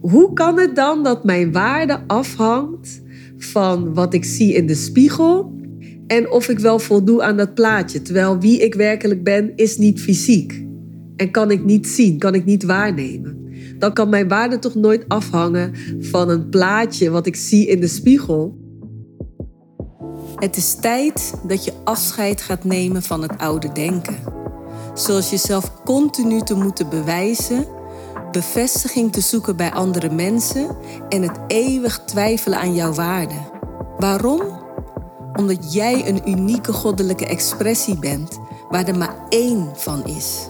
Hoe kan het dan dat mijn waarde afhangt van wat ik zie in de spiegel en of ik wel voldoe aan dat plaatje? Terwijl wie ik werkelijk ben is niet fysiek en kan ik niet zien, kan ik niet waarnemen. Dan kan mijn waarde toch nooit afhangen van een plaatje wat ik zie in de spiegel. Het is tijd dat je afscheid gaat nemen van het oude denken. Zoals jezelf continu te moeten bewijzen bevestiging te zoeken bij andere mensen en het eeuwig twijfelen aan jouw waarde. Waarom? Omdat jij een unieke goddelijke expressie bent waar er maar één van is.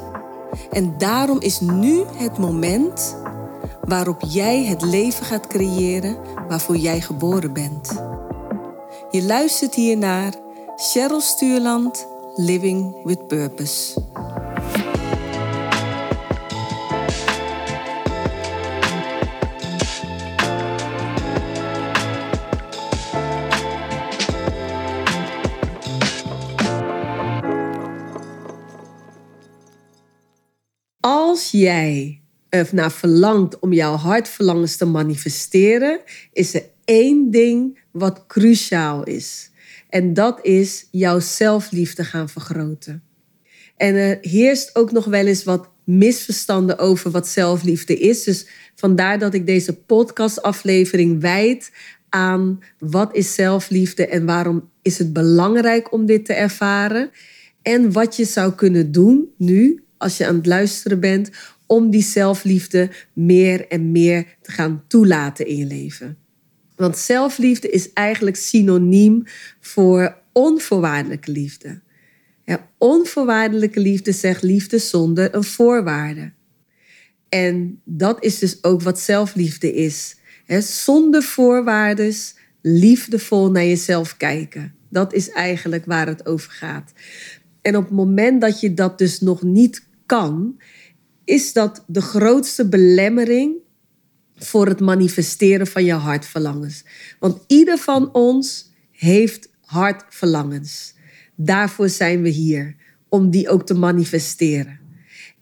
En daarom is nu het moment waarop jij het leven gaat creëren waarvoor jij geboren bent. Je luistert hier naar Cheryl Stuurland, Living with Purpose. Als jij naar verlangt om jouw hartverlangens te manifesteren, is er één ding wat cruciaal is. En dat is jouw zelfliefde gaan vergroten. En er heerst ook nog wel eens wat misverstanden over wat zelfliefde is. Dus vandaar dat ik deze podcastaflevering wijd aan wat is zelfliefde en waarom is het belangrijk om dit te ervaren. En wat je zou kunnen doen nu als je aan het luisteren bent, om die zelfliefde meer en meer te gaan toelaten in je leven. Want zelfliefde is eigenlijk synoniem voor onvoorwaardelijke liefde. Onvoorwaardelijke liefde zegt liefde zonder een voorwaarde. En dat is dus ook wat zelfliefde is. Zonder voorwaarden, liefdevol naar jezelf kijken. Dat is eigenlijk waar het over gaat. En op het moment dat je dat dus nog niet kan, is dat de grootste belemmering voor het manifesteren van je hartverlangens. Want ieder van ons heeft hartverlangens. Daarvoor zijn we hier, om die ook te manifesteren.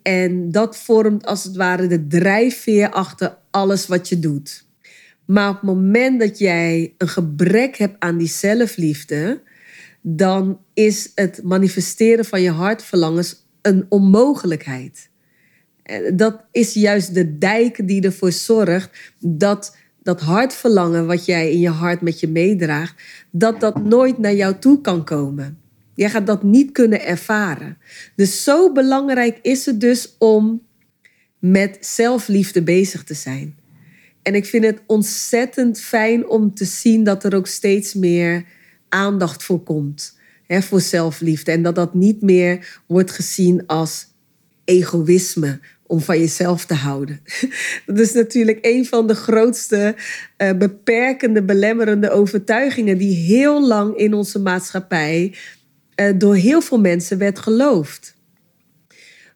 En dat vormt als het ware de drijfveer achter alles wat je doet. Maar op het moment dat jij een gebrek hebt aan die zelfliefde, dan is het manifesteren van je hartverlangens een onmogelijkheid. Eh, dat is juist de dijk die ervoor zorgt dat dat hartverlangen wat jij in je hart met je meedraagt, dat dat nooit naar jou toe kan komen. Jij gaat dat niet kunnen ervaren. Dus zo belangrijk is het dus om met zelfliefde bezig te zijn. En ik vind het ontzettend fijn om te zien dat er ook steeds meer aandacht voor komt hè, voor zelfliefde. En dat dat niet meer wordt gezien als egoïsme om van jezelf te houden. Dat is natuurlijk een van de grootste uh, beperkende, belemmerende overtuigingen die heel lang in onze maatschappij uh, door heel veel mensen werd geloofd.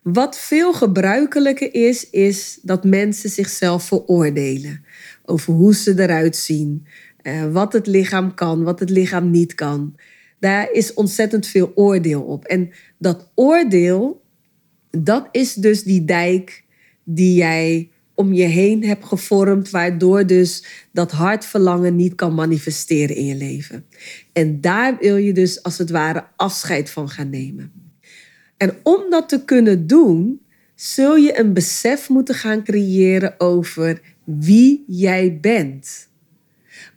Wat veel gebruikelijker is, is dat mensen zichzelf veroordelen over hoe ze eruit zien, uh, wat het lichaam kan, wat het lichaam niet kan. Daar is ontzettend veel oordeel op. En dat oordeel, dat is dus die dijk die jij om je heen hebt gevormd, waardoor dus dat hartverlangen niet kan manifesteren in je leven. En daar wil je dus als het ware afscheid van gaan nemen. En om dat te kunnen doen, zul je een besef moeten gaan creëren over wie jij bent.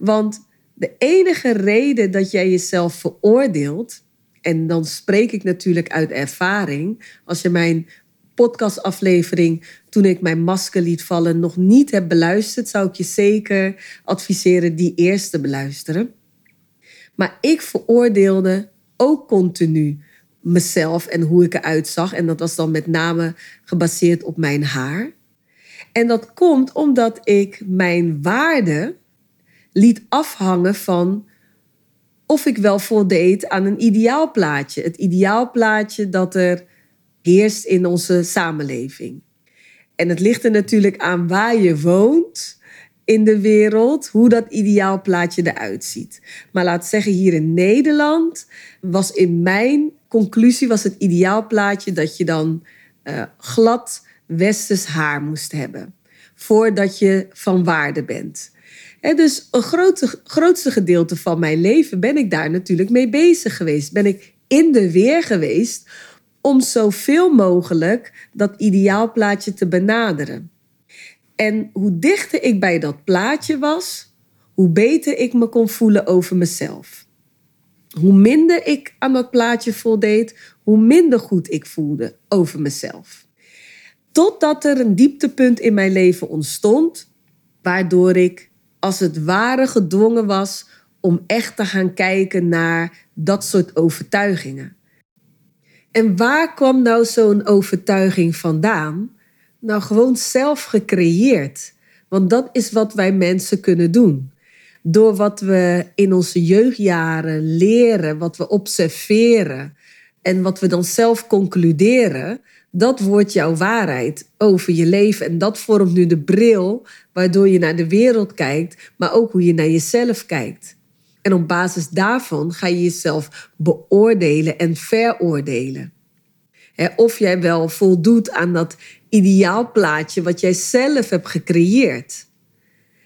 Want de enige reden dat jij jezelf veroordeelt, en dan spreek ik natuurlijk uit ervaring, als je mijn podcastaflevering toen ik mijn masker liet vallen nog niet hebt beluisterd, zou ik je zeker adviseren die eerst te beluisteren. Maar ik veroordeelde ook continu mezelf en hoe ik eruit zag. En dat was dan met name gebaseerd op mijn haar. En dat komt omdat ik mijn waarde liet afhangen van of ik wel voldeed aan een ideaalplaatje. Het ideaalplaatje dat er heerst in onze samenleving. En het ligt er natuurlijk aan waar je woont in de wereld, hoe dat ideaalplaatje eruit ziet. Maar laat zeggen, hier in Nederland was in mijn conclusie was het ideaalplaatje dat je dan uh, glad westers haar moest hebben. voordat je van waarde bent. Dus een grote, grootste gedeelte van mijn leven ben ik daar natuurlijk mee bezig geweest. Ben ik in de weer geweest om zoveel mogelijk dat ideaalplaatje te benaderen. En hoe dichter ik bij dat plaatje was, hoe beter ik me kon voelen over mezelf. Hoe minder ik aan dat plaatje voldeed, hoe minder goed ik voelde over mezelf. Totdat er een dieptepunt in mijn leven ontstond, waardoor ik als het ware gedwongen was om echt te gaan kijken naar dat soort overtuigingen. En waar kwam nou zo'n overtuiging vandaan? Nou, gewoon zelf gecreëerd. Want dat is wat wij mensen kunnen doen. Door wat we in onze jeugdjaren leren, wat we observeren en wat we dan zelf concluderen, dat wordt jouw waarheid over je leven. En dat vormt nu de bril waardoor je naar de wereld kijkt, maar ook hoe je naar jezelf kijkt. En op basis daarvan ga je jezelf beoordelen en veroordelen. of jij wel voldoet aan dat ideaalplaatje wat jij zelf hebt gecreëerd.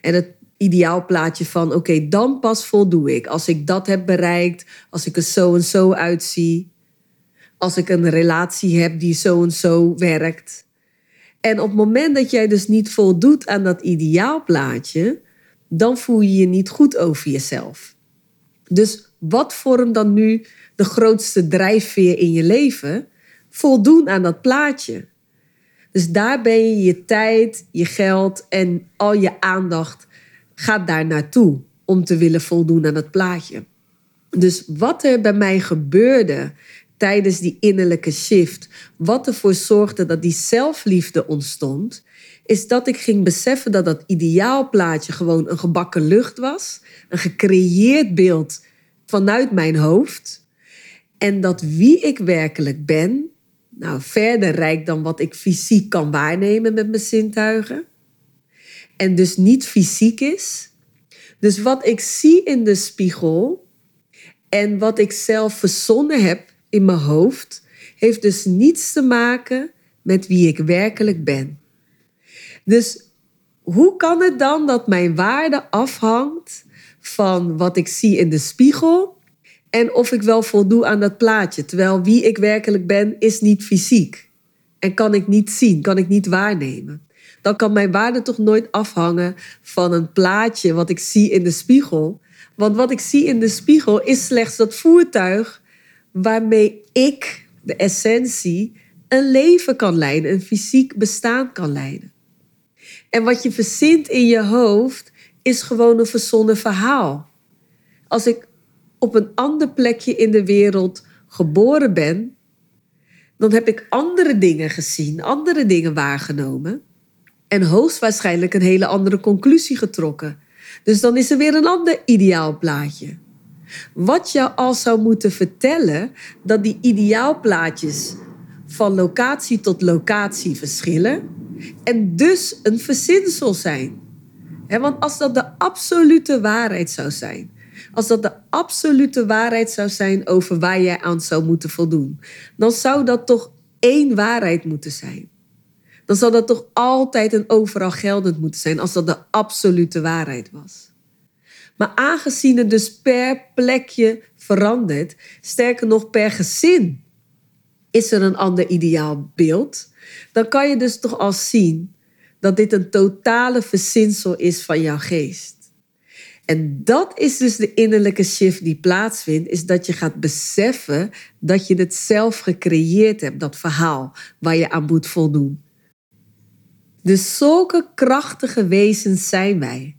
En het ideaalplaatje van oké, dan pas voldoe ik. Als ik dat heb bereikt, als ik er zo en zo uitzie. Als ik een relatie heb die zo en zo werkt. En op het moment dat jij dus niet voldoet aan dat ideaalplaatje, dan voel je je niet goed over jezelf. Dus wat vormt dan nu de grootste drijfveer in je leven? Voldoen aan dat plaatje. Dus daar ben je je tijd, je geld en al je aandacht gaat daar naartoe om te willen voldoen aan dat plaatje. Dus wat er bij mij gebeurde tijdens die innerlijke shift, wat ervoor zorgde dat die zelfliefde ontstond, is dat ik ging beseffen dat dat ideaalplaatje gewoon een gebakken lucht was, een gecreëerd beeld vanuit mijn hoofd. En dat wie ik werkelijk ben, nou verder rijk dan wat ik fysiek kan waarnemen met mijn zintuigen. En dus niet fysiek is. Dus wat ik zie in de spiegel en wat ik zelf verzonnen heb in mijn hoofd, heeft dus niets te maken met wie ik werkelijk ben. Dus hoe kan het dan dat mijn waarde afhangt van wat ik zie in de spiegel en of ik wel voldoe aan dat plaatje, terwijl wie ik werkelijk ben is niet fysiek en kan ik niet zien, kan ik niet waarnemen. Dan kan mijn waarde toch nooit afhangen van een plaatje wat ik zie in de spiegel. Want wat ik zie in de spiegel is slechts dat voertuig waarmee ik, de essentie, een leven kan leiden, een fysiek bestaan kan leiden. En wat je verzint in je hoofd is gewoon een verzonnen verhaal. Als ik op een ander plekje in de wereld geboren ben, dan heb ik andere dingen gezien, andere dingen waargenomen en hoogstwaarschijnlijk een hele andere conclusie getrokken. Dus dan is er weer een ander ideaalplaatje. Wat jou al zou moeten vertellen dat die ideaalplaatjes van locatie tot locatie verschillen en dus een verzinsel zijn. want als dat de absolute waarheid zou zijn, als dat de absolute waarheid zou zijn over waar jij aan zou moeten voldoen, dan zou dat toch één waarheid moeten zijn. Dan zou dat toch altijd en overal geldend moeten zijn als dat de absolute waarheid was. Maar aangezien het dus per plekje verandert, sterker nog per gezin, is er een ander ideaal beeld, dan kan je dus toch al zien dat dit een totale verzinsel is van jouw geest. En dat is dus de innerlijke shift die plaatsvindt, is dat je gaat beseffen dat je het zelf gecreëerd hebt, dat verhaal waar je aan moet voldoen. Dus zulke krachtige wezens zijn wij.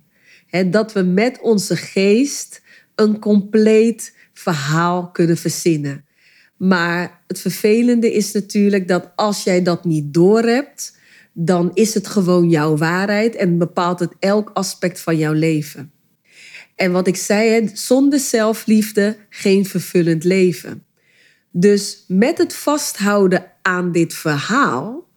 Dat we met onze geest een compleet verhaal kunnen verzinnen. Maar het vervelende is natuurlijk dat als jij dat niet doorhebt, dan is het gewoon jouw waarheid en bepaalt het elk aspect van jouw leven. En wat ik zei, zonder zelfliefde geen vervullend leven. Dus met het vasthouden aan dit verhaal,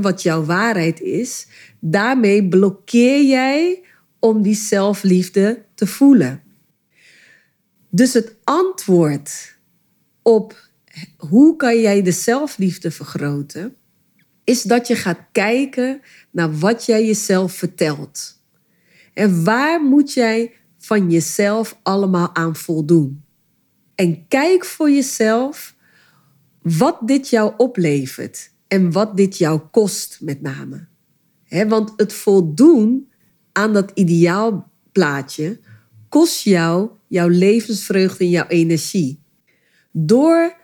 wat jouw waarheid is, daarmee blokkeer jij om die zelfliefde te voelen. Dus het antwoord op hoe kan jij de zelfliefde vergroten, is dat je gaat kijken naar wat jij jezelf vertelt. En waar moet jij van jezelf allemaal aan voldoen? En kijk voor jezelf wat dit jou oplevert en wat dit jou kost met name. want het voldoen aan dat ideaalplaatje kost jou jouw levensvreugde en jouw energie. Door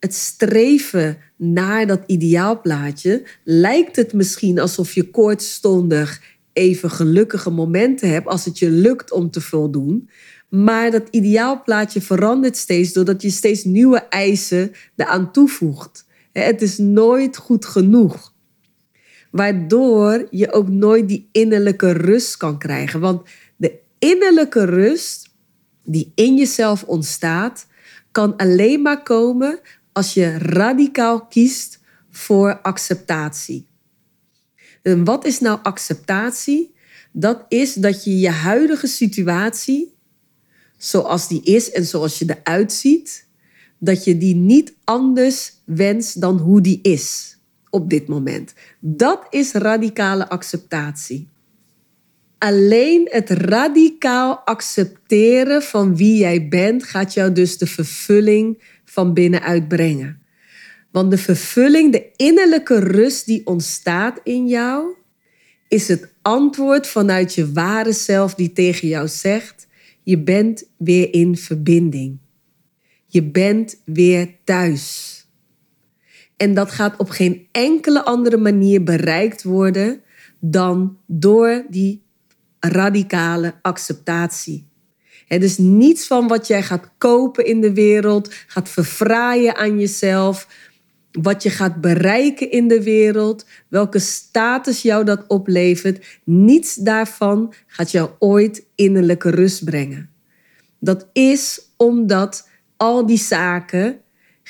het streven naar dat ideaalplaatje lijkt het misschien alsof je kortstondig even gelukkige momenten hebt als het je lukt om te voldoen. Maar dat ideaalplaatje verandert steeds doordat je steeds nieuwe eisen eraan toevoegt. Het is nooit goed genoeg. Waardoor je ook nooit die innerlijke rust kan krijgen. Want de innerlijke rust die in jezelf ontstaat, kan alleen maar komen als je radicaal kiest voor acceptatie. En wat is nou acceptatie? Dat is dat je je huidige situatie, zoals die is en zoals je eruit ziet, dat je die niet anders wenst dan hoe die is op dit moment. Dat is radicale acceptatie. Alleen het radicaal accepteren van wie jij bent gaat jou dus de vervulling van binnenuit brengen. Want de vervulling, de innerlijke rust die ontstaat in jou, is het antwoord vanuit je ware zelf die tegen jou zegt: je bent weer in verbinding. Je bent weer thuis. En dat gaat op geen enkele andere manier bereikt worden dan door die radicale acceptatie. Het is niets van wat jij gaat kopen in de wereld, gaat verfraaien aan jezelf, wat je gaat bereiken in de wereld, welke status jou dat oplevert. Niets daarvan gaat jou ooit innerlijke rust brengen. Dat is omdat al die zaken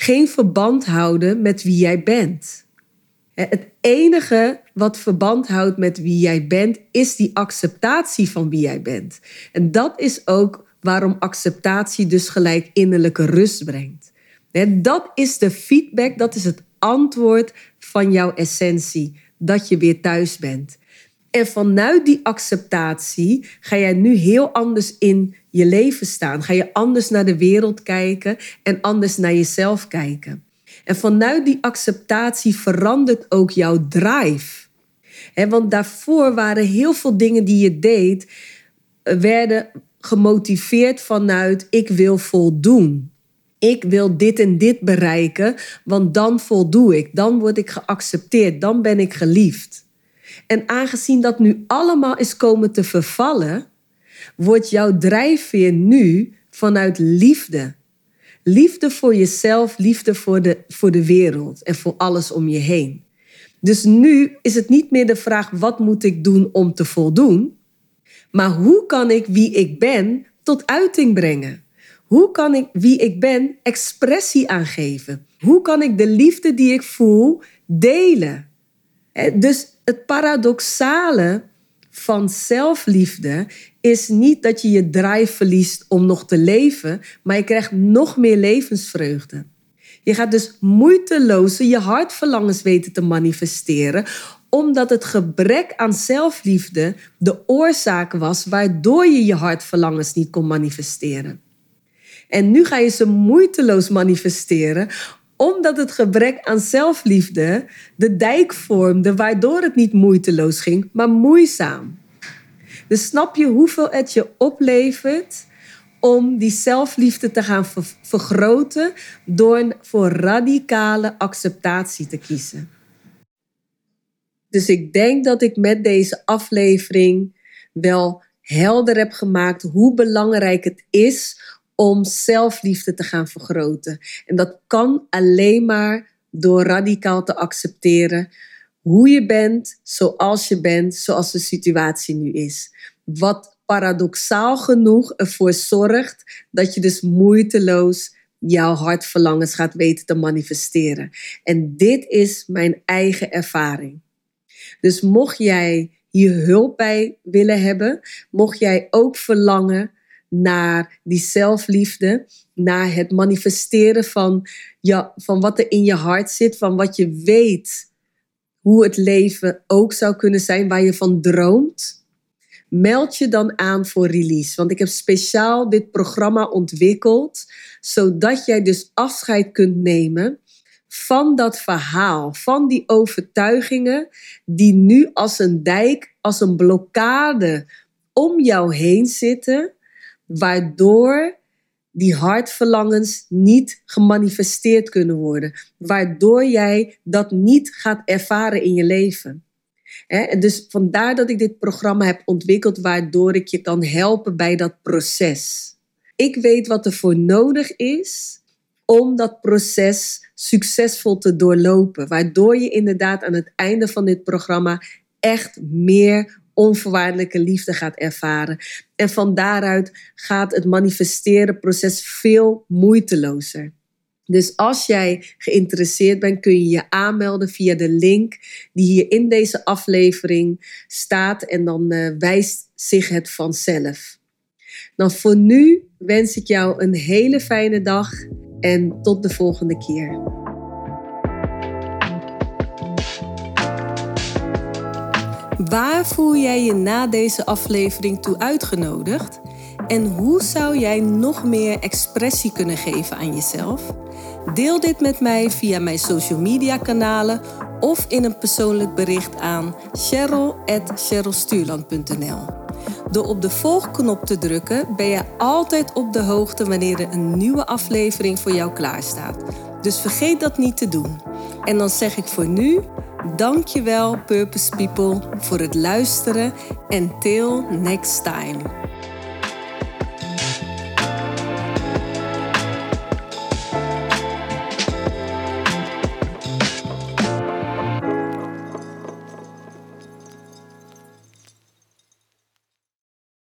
geen verband houden met wie jij bent. Het enige wat verband houdt met wie jij bent, is die acceptatie van wie jij bent. En dat is ook waarom acceptatie dus gelijk innerlijke rust brengt. Dat is de feedback, dat is het antwoord van jouw essentie, dat je weer thuis bent. En vanuit die acceptatie ga jij nu heel anders in je leven staan. Ga je anders naar de wereld kijken en anders naar jezelf kijken. En vanuit die acceptatie verandert ook jouw drive. want daarvoor waren heel veel dingen die je deed, werden gemotiveerd vanuit ik wil voldoen. Ik wil dit en dit bereiken, want dan voldoe ik. Dan word ik geaccepteerd. Dan ben ik geliefd. En aangezien dat nu allemaal is komen te vervallen, wordt jouw drijfveer nu vanuit liefde. Liefde voor jezelf, liefde voor de, voor de wereld en voor alles om je heen. Dus nu is het niet meer de vraag: wat moet ik doen om te voldoen? Maar hoe kan ik wie ik ben tot uiting brengen? Hoe kan ik wie ik ben expressie aangeven? Hoe kan ik de liefde die ik voel delen? Dus het paradoxale van zelfliefde is niet dat je je drive verliest om nog te leven, maar je krijgt nog meer levensvreugde. Je gaat dus moeiteloos je hartverlangens weten te manifesteren, omdat het gebrek aan zelfliefde de oorzaak was waardoor je je hartverlangens niet kon manifesteren. En nu ga je ze moeiteloos manifesteren, omdat het gebrek aan zelfliefde de dijk vormde, waardoor het niet moeiteloos ging, maar moeizaam. Dus snap je hoeveel het je oplevert om die zelfliefde te gaan vergroten door voor radicale acceptatie te kiezen. Dus ik denk dat ik met deze aflevering wel helder heb gemaakt hoe belangrijk het is om zelfliefde te gaan vergroten. En dat kan alleen maar door radicaal te accepteren hoe je bent, zoals je bent, zoals de situatie nu is. Wat paradoxaal genoeg ervoor zorgt dat je dus moeiteloos jouw hartverlangens gaat weten te manifesteren. En dit is mijn eigen ervaring. Dus mocht jij hier hulp bij willen hebben, mocht jij ook verlangen naar die zelfliefde, naar het manifesteren van, ja, van wat er in je hart zit, van wat je weet hoe het leven ook zou kunnen zijn waar je van droomt? Meld je dan aan voor release. Want ik heb speciaal dit programma ontwikkeld, zodat jij dus afscheid kunt nemen van dat verhaal, van die overtuigingen die nu als een dijk, als een blokkade om jou heen zitten, waardoor die hartverlangens niet gemanifesteerd kunnen worden, waardoor jij dat niet gaat ervaren in je leven. En dus vandaar dat ik dit programma heb ontwikkeld, waardoor ik je kan helpen bij dat proces. Ik weet wat er voor nodig is om dat proces succesvol te doorlopen, waardoor je inderdaad aan het einde van dit programma echt meer onvoorwaardelijke liefde gaat ervaren. En van daaruit gaat het manifesteren proces veel moeitelozer. Dus als jij geïnteresseerd bent, kun je je aanmelden via de link die hier in deze aflevering staat en dan uh, wijst zich het vanzelf. Dan voor nu wens ik jou een hele fijne dag en tot de volgende keer. Waar voel jij je na deze aflevering toe uitgenodigd? En hoe zou jij nog meer expressie kunnen geven aan jezelf? Deel dit met mij via mijn social media kanalen of in een persoonlijk bericht aan cheryl.cherylstuurland.nl. Door op de volgknop te drukken ben je altijd op de hoogte wanneer er een nieuwe aflevering voor jou klaarstaat. Dus vergeet dat niet te doen. En dan zeg ik voor nu, dankjewel Purpose People voor het luisteren en till next time.